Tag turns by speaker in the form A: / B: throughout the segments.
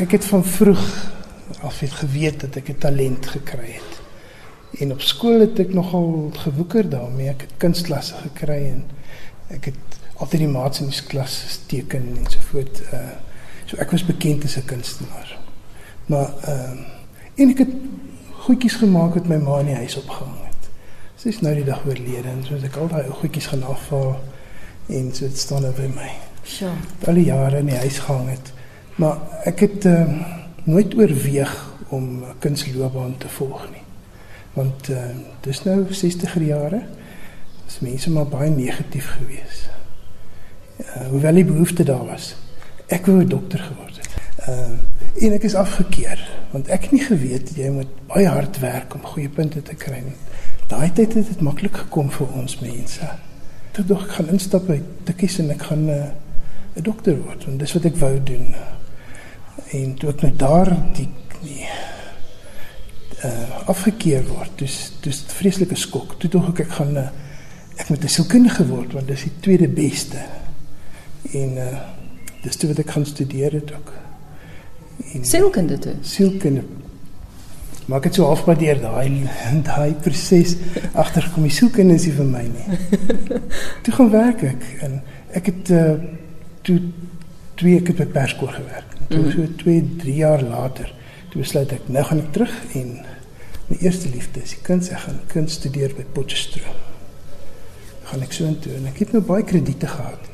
A: ek het van vroeg af het geweet dat ek 'n talent gekry het. En op skool het ek nogal gewoeker daarmee. Ek het kunstklasse gekry en ek het altyd die maats in die klas teken en so voort. Uh so ek was bekend as 'n kunstenaar. Maar ehm uh, en ek het goedjies gemaak wat my ma in die huis opgehang het. Sy is nou die dag oorlede en so het ek al daai ou goedjies gaan afval en so dit staan nou by my.
B: Sjoe.
A: Al die jare in die huis gehang het. Maar ek het ehm uh, nooit oorweeg om 'n kunstloopbaan te volg nie. Want uh, dis nou 60er jare. Dis mense maar baie negatief gewees. Uh, hoewel die behoefte daar was. Ek wou 'n dokter geword het. Uh, en ek is afgekeur want ek het nie geweet jy moet baie hard werk om goeie punte te kry nie. Daai tyd het dit maklik gekom vir ons mense. Ek dink ek gaan instap by Tikkies en ek gaan 'n uh, dokter word want dis wat ek wou doen. En toe ek nou daar die die uh afgekeur word, dis dis 'n vreeslike skok. Toe dink ek ek gaan uh, ek moet 'n sielkundige word want dis die tweede beste. En uh dis toe wat ek gaan studeer het ook.
B: En sielkunde toe.
A: Sielkunde. Maar ek het so halfpadeer daai daai proses agtergekom. Die sielkunde is nie vir my nie. toe gaan werk ek en ek het uh toe twee ek het by perskoor gewerk. Toe mm. so 2, 3 jaar later, toe besluit ek nou gaan ek terug en my eerste liefde is die kuns. Ek gaan kuns studeer by Potchefstroom. Gaan ek so intoe en ek het nou baie krediete gehad.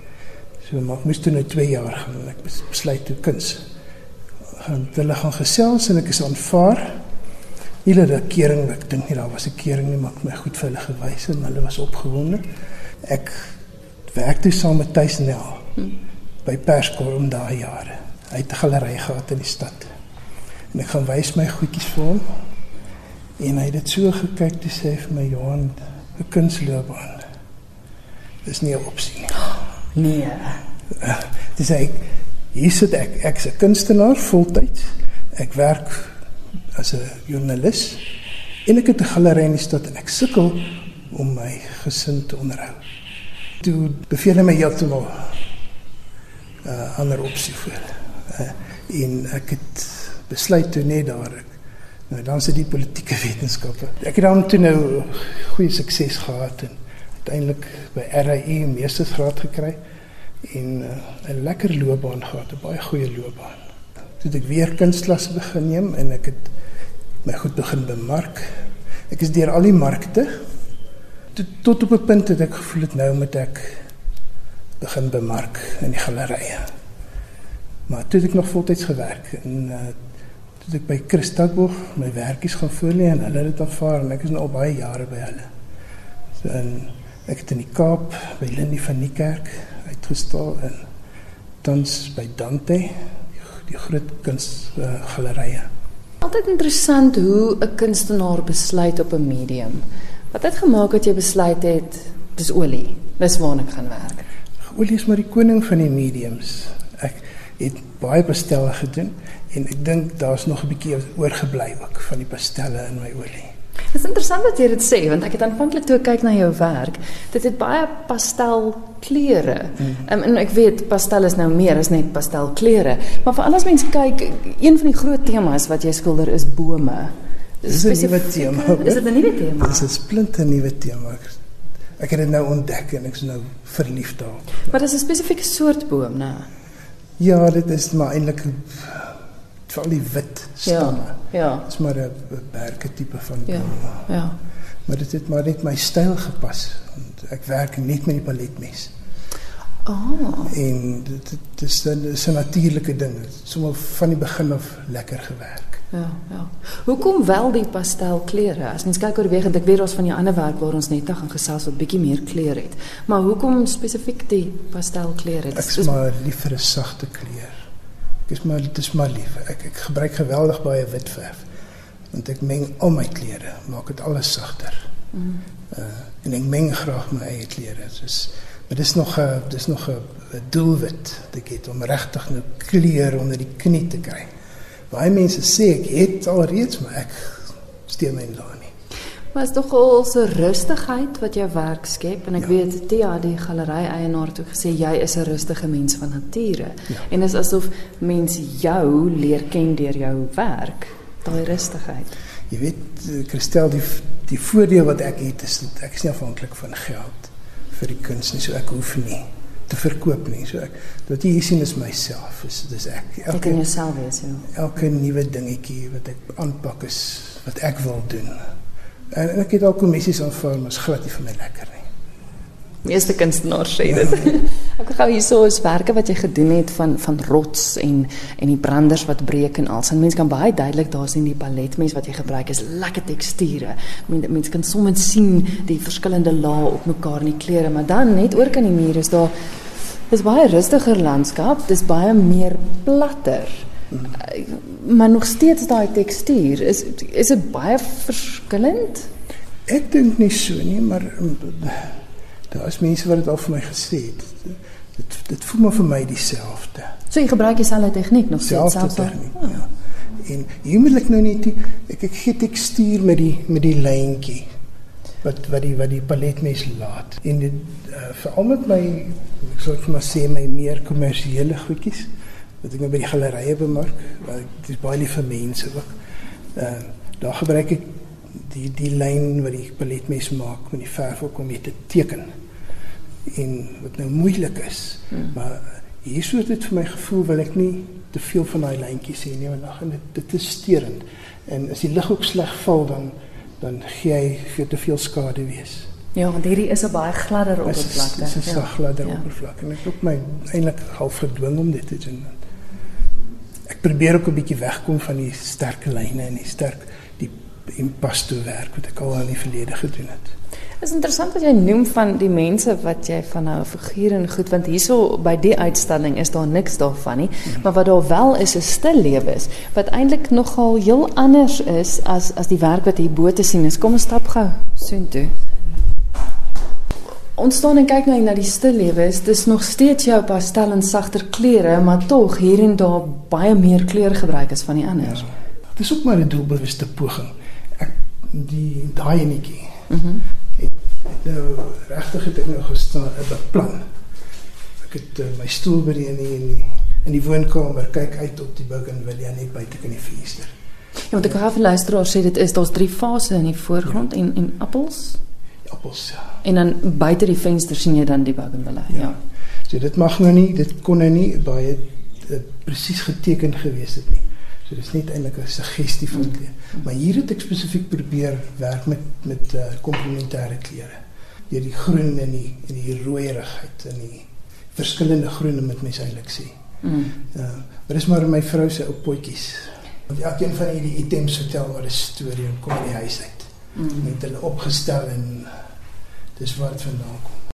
A: So maar ek moes toe nou 2 jaar gaan en ek besluit toe kuns. Gaan hulle gaan gesels en ek is aanvaar. Hulle het 'n kering, ek dink nie daar was 'n kering nie, maar ek my goed vir hulle gewys en hulle was opgewonde. Ek werk toe saam met Tuisnel hmm. by Perskoor om daai jare. Hy het 'n galery gehad in die stad. En ek gaan wys my goedjies vir hom. En hy het dit so gekyk toe sê vir my Johan, 'n kunstloopbaan. Dis nie 'n opsie nie.
B: Nee.
A: Dis hy hier sit ek, ek's 'n kunstenaar voltyds. Ek werk as 'n joernalis en ek het 'n galery in die stad en ek sukkel om my gesin te onderhou. Toe beveel hy my heeltemal 'n uh, ander opsie voor uh, en ek het besluit toe net daar ek nou dan se die politieke wetenskappe. Ek het dan toe nou goeie sukses gehad en uiteindelik by RAI meestersgraad gekry en uh, 'n lekker loopbaan gehad 'n baie goeie loopbaan. Toe ek weer kunstklasse begin neem en ek het my goed begin bemark. Ek is deur al die markte. Tot, tot op 'n punt het ek gevoel het nou moet ek begin bemark in die galerye Maar toe het ek nog voltyds gewerk en uh toe ek by Christakboog my werkies gaan voorlê en hulle het dit aanvaar en ek is nou al baie jare by hulle. So en ek het in die Kaap by Lindie van die kerk uitgestal en tans by Dante die, die groot kunsgalerye. Uh,
B: Altyd interessant hoe 'n kunstenaar besluit op 'n medium. Wat het gemaak dat jy besluit het dis olie, dis waarna ek gaan werk?
A: Olie is maar die koning van die mediums. Het baie pastelle gedoen en ek dink daar's nog 'n bietjie oorgebly ook van die pastelle in my olie.
B: Dit is interessant dat jy dit sê want ek het aanvanklik toe kyk na jou werk, dit het baie pastelkleure. Mm. Um, en ek weet pastel is nou meer as net pastelkleure, maar vir al ons mense kyk, een van die groot temas wat jy skilder is bome.
A: Dis 'n nuwe tema.
B: Is dit 'n nuwe tema?
A: Dis 'n splinte nuwe tema. Ek het dit nou ontdek en ek is nou verlief daarop.
B: Maar dis 'n spesifieke soort boom, né?
A: Ja, dit is maar eintlik vir die wit stamme.
B: Ja. ja.
A: Dit is maar 'n berge tipe van
B: ja, boom. Ja.
A: Maar dit het maar net my styl gepas. Ek werk net met die paletmes.
B: Oh.
A: En dit, dit is 'n natuurlike ding. Sommige van die begin af lekker gewerk.
B: Ja, ja. Hoekom wel die pastelkleure? As mens kyk oor wegend, ek weet ons van die ander werk waar ons net gaan gesels wat bietjie meer kleur het. Maar hoekom spesifiek die pastelkleure?
A: Ek is maar lief vir 'n sagte kleur. Ek is maar dit is maar lief. Ek ek gebruik geweldig baie wit verf. Want ek meng al my kleure, maak dit alles sagter. Mm. Uh en ek meng graag my eie kleure. Dis maar dis nog 'n dis nog 'n doelwit wat ek het om regtig nou kleur onder die knie te kry baie mense sê ek het al reeds maar ek steur my daar nie.
B: Maar is tog al so rustigheid wat jou werk skep en ek ja. weet Tia die galery eienaar het ook gesê jy is 'n rustige mens van nature. Ja. En dit is asof mense jou leer ken deur jou werk, daai rustigheid.
A: Jy weet Christel die die voordeel wat ek het is dat ek is nie afhanklik van geld vir die kuns nie, so ek hoef nie te verkoop nie. So ek wat jy hier sien is myself, is dis ek.
B: Elke kan jouself wees, ja.
A: Elke nuwe dingetjie wat ek aanpak is wat ek wil doen. En, en ek het al kommissies aanvaar, maar is glad nie vir my lekker nie.
B: Meeste kunstenaars sê dit. Ja. ek gou hierso is werke wat jy gedoen het van van rots en en die branders wat breek en als. En mense kan baie duidelik daar sien die paletmes wat jy gebruik is lekker teksture. Mense mens kan sommer sien die verskillende lae op mekaar in die kleure, maar dan net oor kan die muur is daar is baie rustiger landskap, dis baie meer platter. Maar nog steeds daai tekstuur is is dit baie verskillend?
A: Ek dink nie so nie, maar daar is mense wat dit al vir my gesê het. Dit dit voel maar vir my dieselfde.
B: So jy gebruik dieselfde tegniek nog
A: steeds selfs tegniek. Oh. Ja. En jy moet ek nou net ek ek gee tekstuur met die met die lyntjie wat wat die wat die paletmes laat. En dit uh, veral met my ek sou net maar sê my meer kommersiële goedjies wat ek nou by die gallerye bemark, want dit is baie lief vir mense ook. Uh, daar gebruik ek die die lyn wat die paletmes maak met die verf om dit te teken en wat nou moeilik is. Hmm. Maar hier sou dit vir my gevoel wil ek nie te veel van daai lyntjies hê nie want dan gaan dit dit is steurend. En as die lig ook sleg val dan dan gee hy vir te veel skade wees.
B: Ja, want hierdie is 'n baie gladder oppervlakte.
A: Dit is 'n ja. gladder ja. oppervlakte en ek het my eintlik half gedwing om dit te doen. Ek probeer ook 'n bietjie wegkom van die sterk lyne en die sterk impasto werk wat ek al in die verlede gedoen het.
B: Is interessant wat jy noem van die mense wat jy van nou figure en goed want hierso by die uitstalling is daar niks daarvan nie, mm. maar wat daar wel is is stil lewes wat eintlik nogal heel anders is as as die werk wat hier bo te sien is. Kom ons stap gou soontoe. Ons staan en kyk nou na die stil lewes. Dis nog steeds jou pastel en sagter kleure, maar tog hier en daar baie meer kleur gebruik as van die ander. Ja,
A: dis ook maar 'n doelbewuste poging. Ek die daai enetjie. Mhm. Mm nou regtig het ek nou gestaan 'n beplan. Ek het uh, my stoel by die in die in die woonkamer kyk uit op die bougainvillea net buite in die venster.
B: Ja, want ek het gehad luisteraar sê dit is daar's drie fases in die voorgrond ja. en en appels.
A: Die appels ja.
B: En dan buite die venster sien jy dan die bougainvillea. Ja. ja.
A: So dit mag nou nie, dit kon nou nie baie uh, presies geteken gewees het nie. So dis net eintlik 'n suggestie van kleure. Mm. Maar hier het ek spesifiek probeer werk met met uh, komplementêre kleure deur die groen en die en die rooierigheid en die verskillende groene met mense eintlik sê. Mm. Ja, maar dis maar my vrou se ou potjies. Want elkeen van hierdie items vertel wat 'n storie en kom in die huis uit. Mm. Met hulle opgestel en dis waar dit vandaan kom.